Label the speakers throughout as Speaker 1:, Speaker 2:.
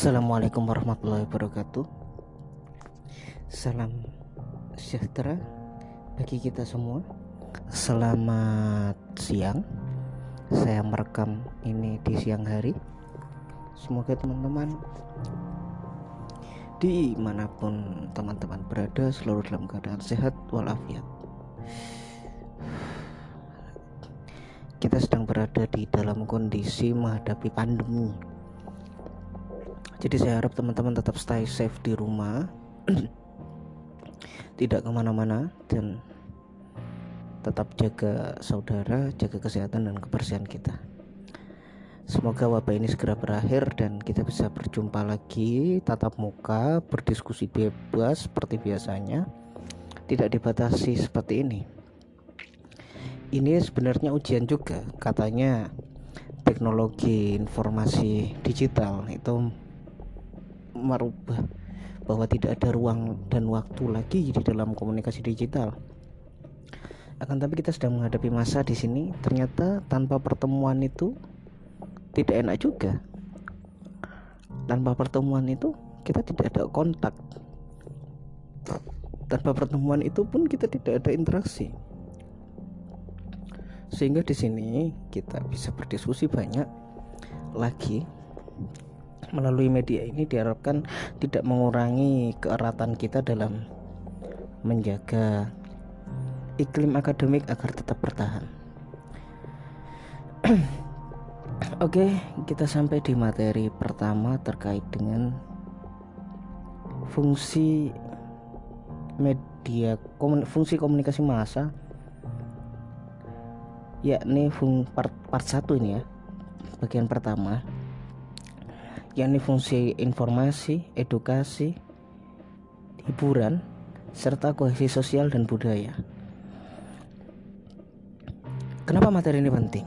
Speaker 1: Assalamualaikum warahmatullahi wabarakatuh. Salam sejahtera bagi kita semua. Selamat siang. Saya merekam ini di siang hari. Semoga teman-teman di mana pun teman-teman berada selalu dalam keadaan sehat walafiat. Kita sedang berada di dalam kondisi menghadapi pandemi jadi saya harap teman-teman tetap stay safe di rumah tidak ke mana-mana dan tetap jaga saudara jaga kesehatan dan kebersihan kita. Semoga wabah ini segera berakhir dan kita bisa berjumpa lagi tatap muka berdiskusi bebas seperti biasanya tidak dibatasi seperti ini. Ini sebenarnya ujian juga katanya teknologi informasi digital itu merubah bahwa tidak ada ruang dan waktu lagi di dalam komunikasi digital. Akan tapi kita sedang menghadapi masa di sini ternyata tanpa pertemuan itu tidak enak juga. Tanpa pertemuan itu kita tidak ada kontak. Tanpa pertemuan itu pun kita tidak ada interaksi. Sehingga di sini kita bisa berdiskusi banyak lagi melalui media ini diharapkan tidak mengurangi keeratan kita dalam menjaga iklim akademik agar tetap bertahan. Oke, kita sampai di materi pertama terkait dengan fungsi media fungsi komunikasi massa yakni fung part part 1 ini ya bagian pertama yakni fungsi informasi, edukasi, hiburan, serta kohesi sosial dan budaya. Kenapa materi ini penting?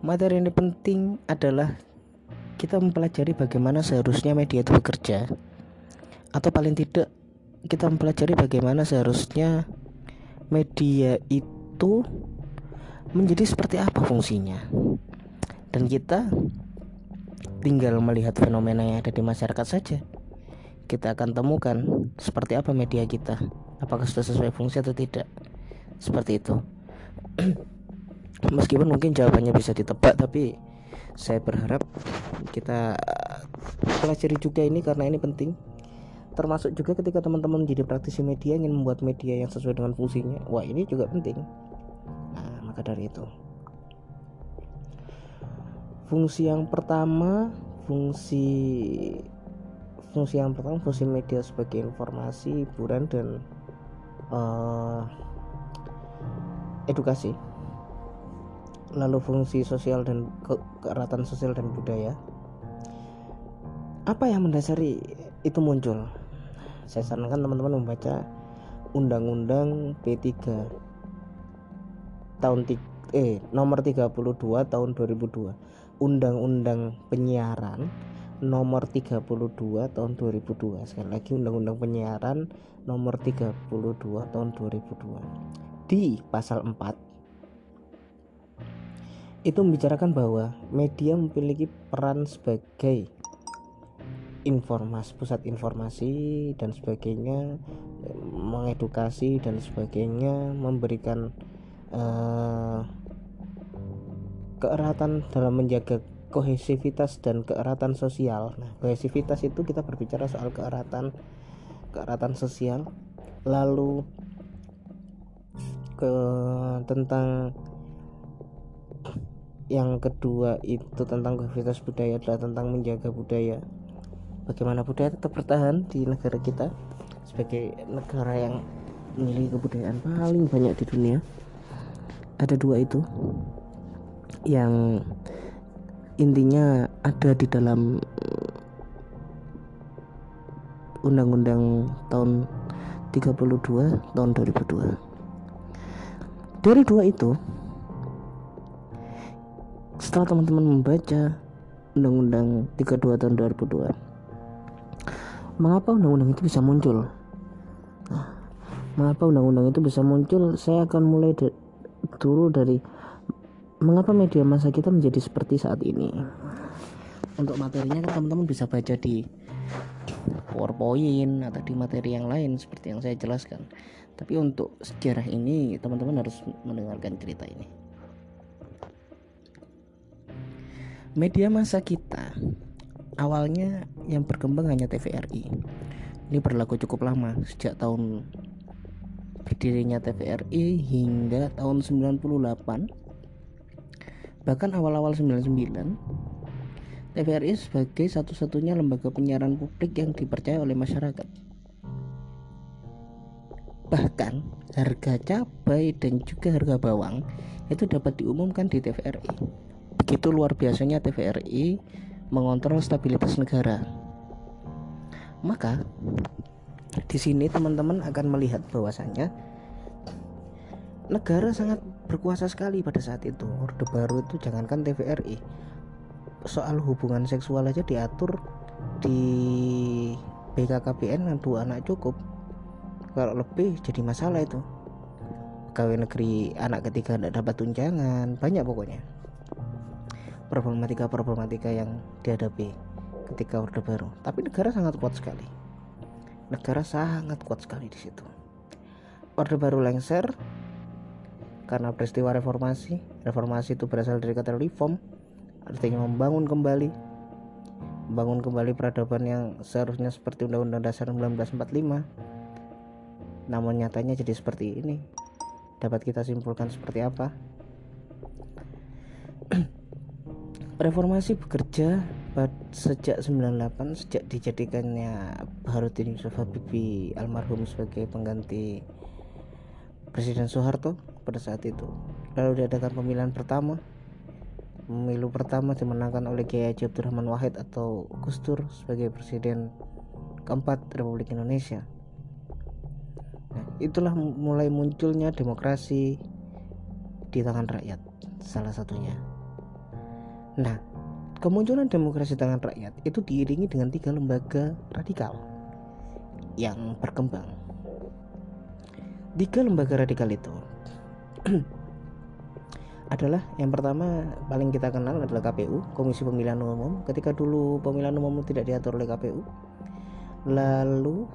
Speaker 1: Materi ini penting adalah kita mempelajari bagaimana seharusnya media itu bekerja atau paling tidak kita mempelajari bagaimana seharusnya media itu menjadi seperti apa fungsinya dan kita tinggal melihat fenomena yang ada di masyarakat saja. Kita akan temukan seperti apa media kita. Apakah sudah sesuai fungsi atau tidak. Seperti itu. Meskipun mungkin jawabannya bisa ditebak tapi saya berharap kita pelajari juga ini karena ini penting. Termasuk juga ketika teman-teman menjadi praktisi media ingin membuat media yang sesuai dengan fungsinya. Wah ini juga penting. Nah maka dari itu fungsi yang pertama fungsi fungsi yang pertama fungsi media sebagai informasi hiburan dan uh, edukasi. Lalu fungsi sosial dan ke keeratan sosial dan budaya. Apa yang mendasari itu muncul? Saya sarankan teman-teman membaca undang-undang P3 tahun eh nomor 32 tahun 2002 Undang-Undang Penyiaran nomor 32 tahun 2002 sekali lagi Undang-Undang Penyiaran nomor 32 tahun 2002 di pasal 4 itu membicarakan bahwa media memiliki peran sebagai informasi pusat informasi dan sebagainya mengedukasi dan sebagainya memberikan uh, keeratan dalam menjaga kohesivitas dan keeratan sosial. Nah, kohesivitas itu kita berbicara soal keeratan keeratan sosial. Lalu ke tentang yang kedua itu tentang kohesivitas budaya adalah tentang menjaga budaya. Bagaimana budaya tetap bertahan di negara kita sebagai negara yang memiliki kebudayaan paling banyak di dunia. Ada dua itu yang intinya ada di dalam undang-undang tahun 32 tahun 2002 dari dua itu setelah teman-teman membaca undang-undang 32 tahun 2002 mengapa undang-undang itu bisa muncul? Nah, mengapa undang-undang itu bisa muncul? Saya akan mulai dulu dari mengapa media masa kita menjadi seperti saat ini? Untuk materinya kan teman-teman bisa baca di PowerPoint atau di materi yang lain seperti yang saya jelaskan. Tapi untuk sejarah ini teman-teman harus mendengarkan cerita ini. Media masa kita awalnya yang berkembang hanya TVRI ini berlaku cukup lama sejak tahun berdirinya TVRI hingga tahun 98 bahkan awal-awal 99 TVRI sebagai satu-satunya lembaga penyiaran publik yang dipercaya oleh masyarakat. Bahkan harga cabai dan juga harga bawang itu dapat diumumkan di TVRI begitu luar biasanya TVRI mengontrol stabilitas negara. Maka di sini teman-teman akan melihat bahwasannya negara sangat berkuasa sekali pada saat itu. Orde Baru itu jangankan TVRI soal hubungan seksual aja diatur di BKKBN dua anak cukup. Kalau lebih jadi masalah itu. Pegawai negeri anak ketiga tidak dapat tunjangan banyak pokoknya. Problematika-problematika yang dihadapi ketika Orde Baru. Tapi negara sangat kuat sekali. Negara sangat kuat sekali di situ. Orde Baru lengser karena peristiwa reformasi. Reformasi itu berasal dari kata reform, artinya membangun kembali, membangun kembali peradaban yang seharusnya seperti Undang-Undang Dasar 1945. Namun nyatanya jadi seperti ini. Dapat kita simpulkan seperti apa? Reformasi bekerja sejak 98 sejak dijadikannya Baharudin Yusuf Habibie almarhum sebagai pengganti Presiden Soeharto pada saat itu. Lalu diadakan pemilihan pertama. Pemilu pertama dimenangkan oleh Kiai Haji Abdurrahman Wahid atau Gus Dur sebagai presiden keempat Republik Indonesia. Nah, itulah mulai munculnya demokrasi di tangan rakyat salah satunya. Nah Kemunculan demokrasi tangan rakyat itu diiringi dengan tiga lembaga radikal yang berkembang. Tiga lembaga radikal itu adalah yang pertama paling kita kenal adalah KPU, Komisi Pemilihan Umum. Ketika dulu pemilihan umum tidak diatur oleh KPU. Lalu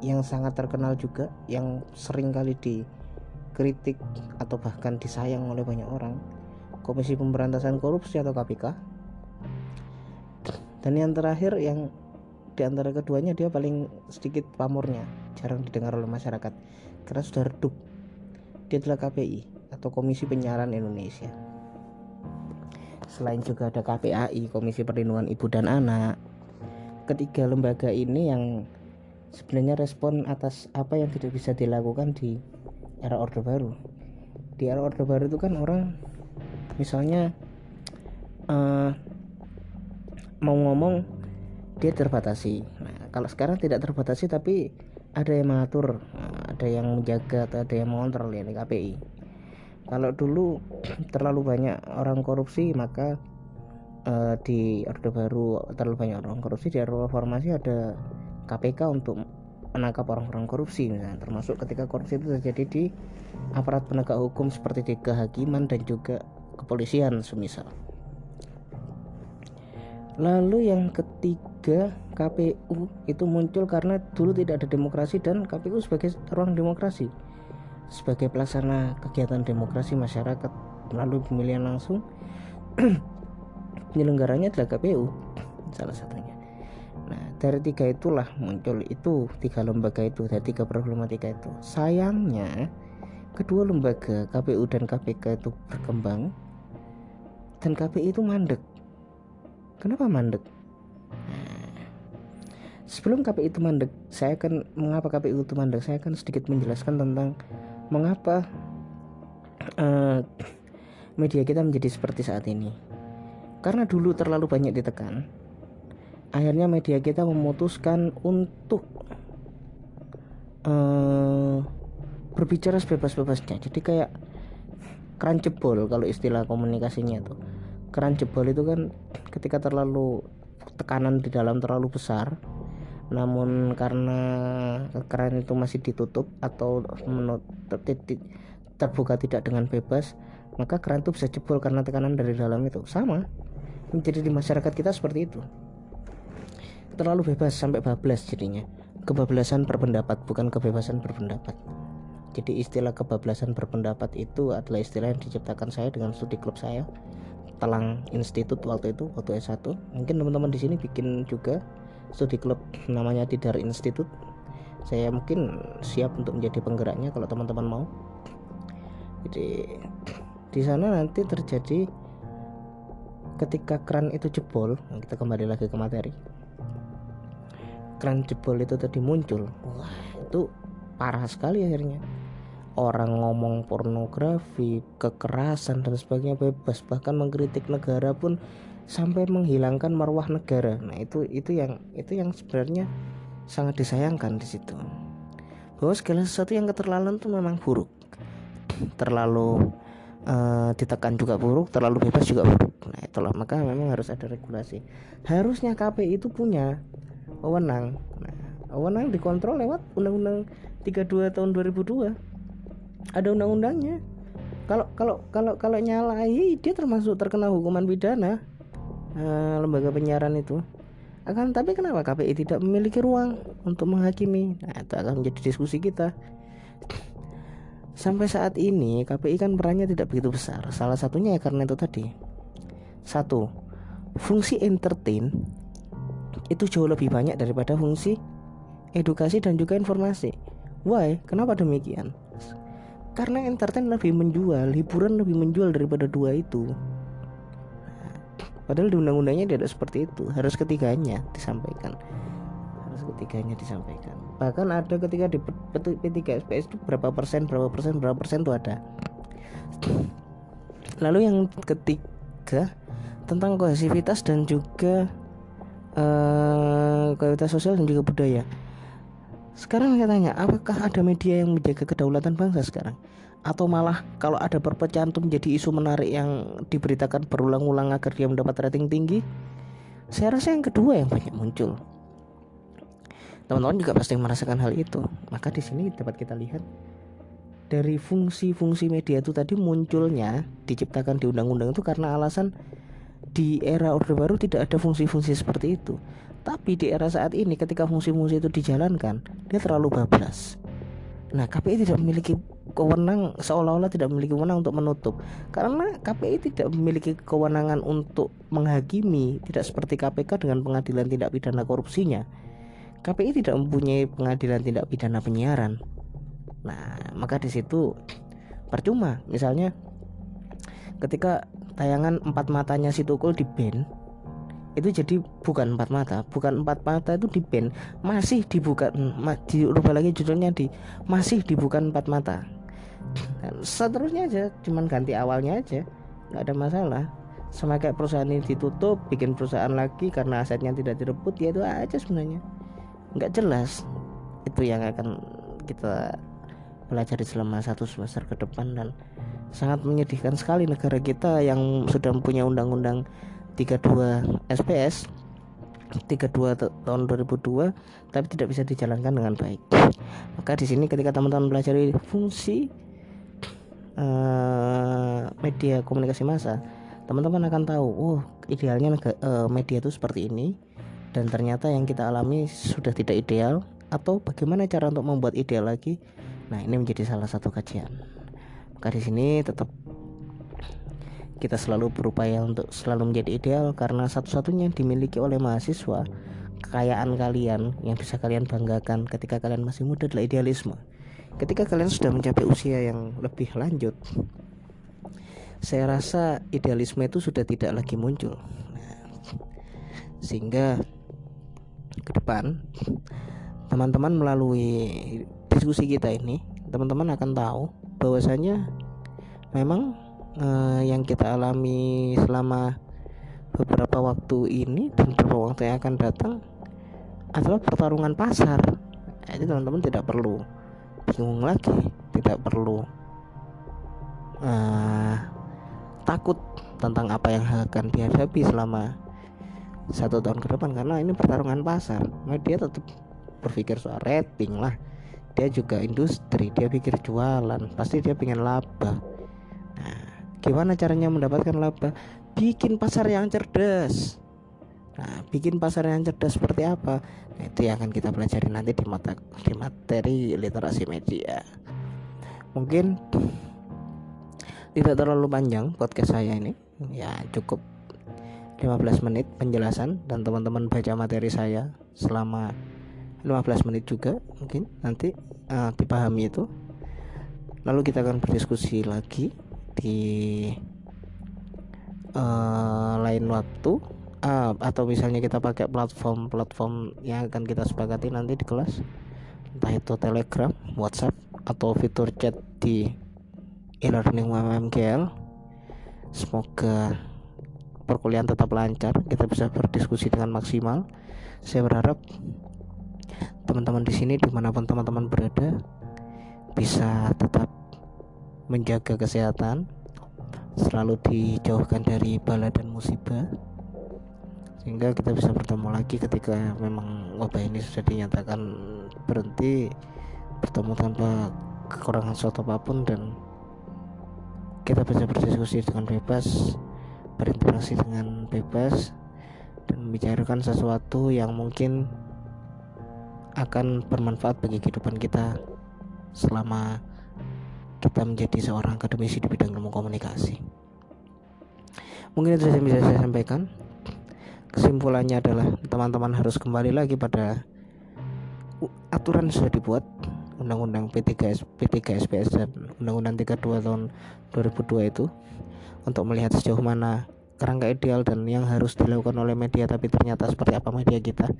Speaker 1: yang sangat terkenal juga yang sering kali dikritik atau bahkan disayang oleh banyak orang, Komisi Pemberantasan Korupsi atau KPK dan yang terakhir yang di antara keduanya dia paling sedikit pamornya jarang didengar oleh masyarakat karena sudah redup dia adalah KPI atau Komisi Penyiaran Indonesia. Selain juga ada KPAI Komisi Perlindungan Ibu dan Anak ketiga lembaga ini yang sebenarnya respon atas apa yang tidak bisa dilakukan di era Orde Baru. Di era Orde Baru itu kan orang misalnya uh, mau ngomong dia terbatasi. Nah, kalau sekarang tidak terbatasi tapi ada yang mengatur. Nah, ada yang menjaga atau ada yang mengontrol ya KPI kalau dulu terlalu banyak orang korupsi maka uh, di Orde Baru terlalu banyak orang korupsi di reformasi ada KPK untuk menangkap orang-orang korupsi misalnya. Termasuk ketika korupsi itu terjadi di aparat penegak hukum seperti di kehakiman dan juga kepolisian semisal Lalu yang ketiga KPU itu muncul karena dulu tidak ada demokrasi dan KPU sebagai ruang demokrasi sebagai pelaksana kegiatan demokrasi masyarakat melalui pemilihan langsung penyelenggaranya adalah KPU salah satunya. Nah dari tiga itulah muncul itu tiga lembaga itu dari tiga problematika itu. Sayangnya kedua lembaga KPU dan KPK itu berkembang dan KPI itu mandek Kenapa mandek? Sebelum KPI itu mandek, saya akan mengapa KPI itu mandek. Saya akan sedikit menjelaskan tentang mengapa uh, media kita menjadi seperti saat ini. Karena dulu terlalu banyak ditekan, akhirnya media kita memutuskan untuk uh, berbicara sebebas-bebasnya. Jadi kayak keran jebol kalau istilah komunikasinya tuh keran jebol itu kan ketika terlalu tekanan di dalam terlalu besar namun karena keran itu masih ditutup atau terbuka tidak dengan bebas maka keran itu bisa jebol karena tekanan dari dalam itu. Sama menjadi di masyarakat kita seperti itu. Terlalu bebas sampai bablas jadinya. Kebablasan berpendapat bukan kebebasan berpendapat. Jadi istilah kebablasan berpendapat itu adalah istilah yang diciptakan saya dengan studi klub saya Telang Institut waktu itu waktu S1 mungkin teman-teman di sini bikin juga studi klub namanya Tidar Institut saya mungkin siap untuk menjadi penggeraknya kalau teman-teman mau. Jadi di sana nanti terjadi ketika keran itu jebol kita kembali lagi ke materi. Keran jebol itu tadi muncul. Wah itu parah sekali akhirnya orang ngomong pornografi, kekerasan dan sebagainya bebas, bahkan mengkritik negara pun sampai menghilangkan marwah negara. Nah, itu itu yang itu yang sebenarnya sangat disayangkan di situ. Bahwa segala sesuatu yang keterlaluan itu memang buruk. Terlalu uh, ditekan juga buruk, terlalu bebas juga buruk. Nah, itulah maka memang harus ada regulasi. Harusnya KPI itu punya wewenang. Nah, wewenang dikontrol lewat Undang-Undang 32 tahun 2002 ada undang-undangnya. Kalau kalau kalau kalau nyalai dia termasuk terkena hukuman pidana uh, lembaga penyiaran itu. Akan tapi kenapa KPI tidak memiliki ruang untuk menghakimi? Nah itu akan menjadi diskusi kita. Sampai saat ini KPI kan perannya tidak begitu besar. Salah satunya ya karena itu tadi. Satu fungsi entertain itu jauh lebih banyak daripada fungsi edukasi dan juga informasi. Why? Kenapa demikian karena entertain lebih menjual hiburan lebih menjual daripada dua itu. Padahal di undang-undangnya tidak seperti itu harus ketiganya disampaikan. Harus ketiganya disampaikan. Bahkan ada ketika di P3 SPS itu berapa persen berapa persen berapa persen itu ada. Lalu yang ketiga tentang kohesivitas dan juga uh, kualitas sosial dan juga budaya sekarang saya tanya, apakah ada media yang menjaga kedaulatan bangsa sekarang? Atau malah kalau ada perpecahan itu menjadi isu menarik yang diberitakan berulang-ulang agar dia mendapat rating tinggi? Saya rasa yang kedua yang banyak muncul. Teman-teman juga pasti merasakan hal itu. Maka di sini dapat kita lihat dari fungsi-fungsi media itu tadi munculnya diciptakan di undang-undang itu karena alasan di era Orde Baru tidak ada fungsi-fungsi seperti itu. Tapi di era saat ini ketika fungsi-fungsi itu dijalankan, dia terlalu bablas. Nah, KPI tidak memiliki kewenang seolah-olah tidak memiliki kewenang untuk menutup. Karena KPI tidak memiliki kewenangan untuk menghakimi tidak seperti KPK dengan pengadilan tindak pidana korupsinya. KPI tidak mempunyai pengadilan tindak pidana penyiaran. Nah maka di situ percuma. Misalnya ketika tayangan empat matanya si Tukul di band itu jadi bukan empat mata. Bukan empat mata itu di band masih dibuka ma, dirubah lagi judulnya di masih dibuka empat mata. Dan seterusnya aja cuman ganti awalnya aja. Nggak ada masalah. Sama kayak perusahaan ini ditutup bikin perusahaan lagi karena asetnya tidak direbut ya itu aja sebenarnya. Nggak jelas itu yang akan kita pelajari selama satu semester ke depan dan sangat menyedihkan sekali negara kita yang sudah mempunyai undang-undang 32 SPS 32 tahun 2002 tapi tidak bisa dijalankan dengan baik. Maka di sini ketika teman-teman belajar fungsi uh, media komunikasi massa, teman-teman akan tahu, oh idealnya uh, media itu seperti ini dan ternyata yang kita alami sudah tidak ideal atau bagaimana cara untuk membuat ideal lagi. Nah, ini menjadi salah satu kajian. Maka di sini tetap kita selalu berupaya untuk selalu menjadi ideal karena satu-satunya yang dimiliki oleh mahasiswa kekayaan kalian yang bisa kalian banggakan ketika kalian masih muda adalah idealisme. Ketika kalian sudah mencapai usia yang lebih lanjut, saya rasa idealisme itu sudah tidak lagi muncul. Sehingga ke depan teman-teman melalui diskusi kita ini, teman-teman akan tahu bahwasanya memang uh, yang kita alami selama beberapa waktu ini dan beberapa waktu yang akan datang adalah pertarungan pasar. Jadi teman-teman tidak perlu bingung lagi, tidak perlu uh, takut tentang apa yang akan dihadapi selama satu tahun ke depan karena ini pertarungan pasar. Nah, dia tetap berpikir soal rating lah. Dia juga industri, dia pikir jualan, pasti dia pengen laba gimana caranya mendapatkan laba? Bikin pasar yang cerdas. Nah bikin pasar yang cerdas seperti apa? Nah, itu yang akan kita pelajari nanti di mata di materi literasi media. Mungkin tidak terlalu panjang podcast saya ini. Ya cukup 15 menit penjelasan dan teman-teman baca materi saya selama 15 menit juga mungkin nanti uh, dipahami itu. Lalu kita akan berdiskusi lagi di uh, lain waktu uh, atau misalnya kita pakai platform-platform yang akan kita sepakati nanti di kelas entah itu Telegram, WhatsApp atau fitur chat di e-learning UMMKL semoga perkuliahan tetap lancar kita bisa berdiskusi dengan maksimal. Saya berharap teman-teman di sini di mana pun teman-teman berada bisa tetap menjaga kesehatan selalu dijauhkan dari bala dan musibah sehingga kita bisa bertemu lagi ketika memang wabah ini sudah dinyatakan berhenti bertemu tanpa kekurangan suatu apa pun dan kita bisa berdiskusi dengan bebas berinteraksi dengan bebas dan membicarakan sesuatu yang mungkin akan bermanfaat bagi kehidupan kita selama kita menjadi seorang akademisi di bidang ilmu komunikasi. Mungkin itu yang bisa saya sampaikan. Kesimpulannya adalah teman-teman harus kembali lagi pada aturan sudah dibuat Undang-Undang P3S, P3SPS dan Undang-Undang 32 tahun 2002 itu untuk melihat sejauh mana kerangka ideal dan yang harus dilakukan oleh media tapi ternyata seperti apa media kita.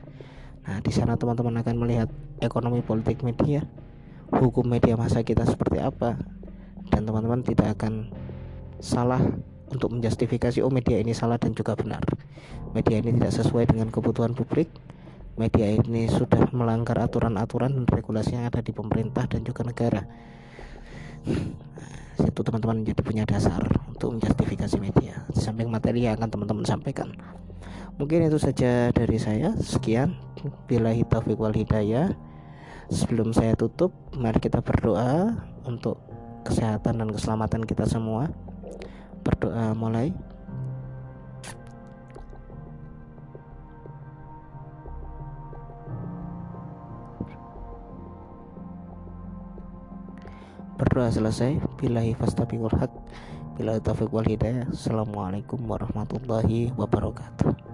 Speaker 1: Nah, di sana teman-teman akan melihat ekonomi politik media, hukum media masa kita seperti apa dan teman-teman tidak akan salah untuk menjustifikasi oh media ini salah dan juga benar. Media ini tidak sesuai dengan kebutuhan publik. Media ini sudah melanggar aturan-aturan dan regulasi yang ada di pemerintah dan juga negara. Nah, situ teman-teman jadi punya dasar untuk menjustifikasi media di samping materi yang akan teman-teman sampaikan mungkin itu saja dari saya sekian bila taufiq wal hidayah sebelum saya tutup mari kita berdoa untuk kesehatan dan keselamatan kita semua. Berdoa mulai. Berdoa selesai. Billahi fastabiqul haq. Bila taufiq wal hidayah. Assalamualaikum warahmatullahi wabarakatuh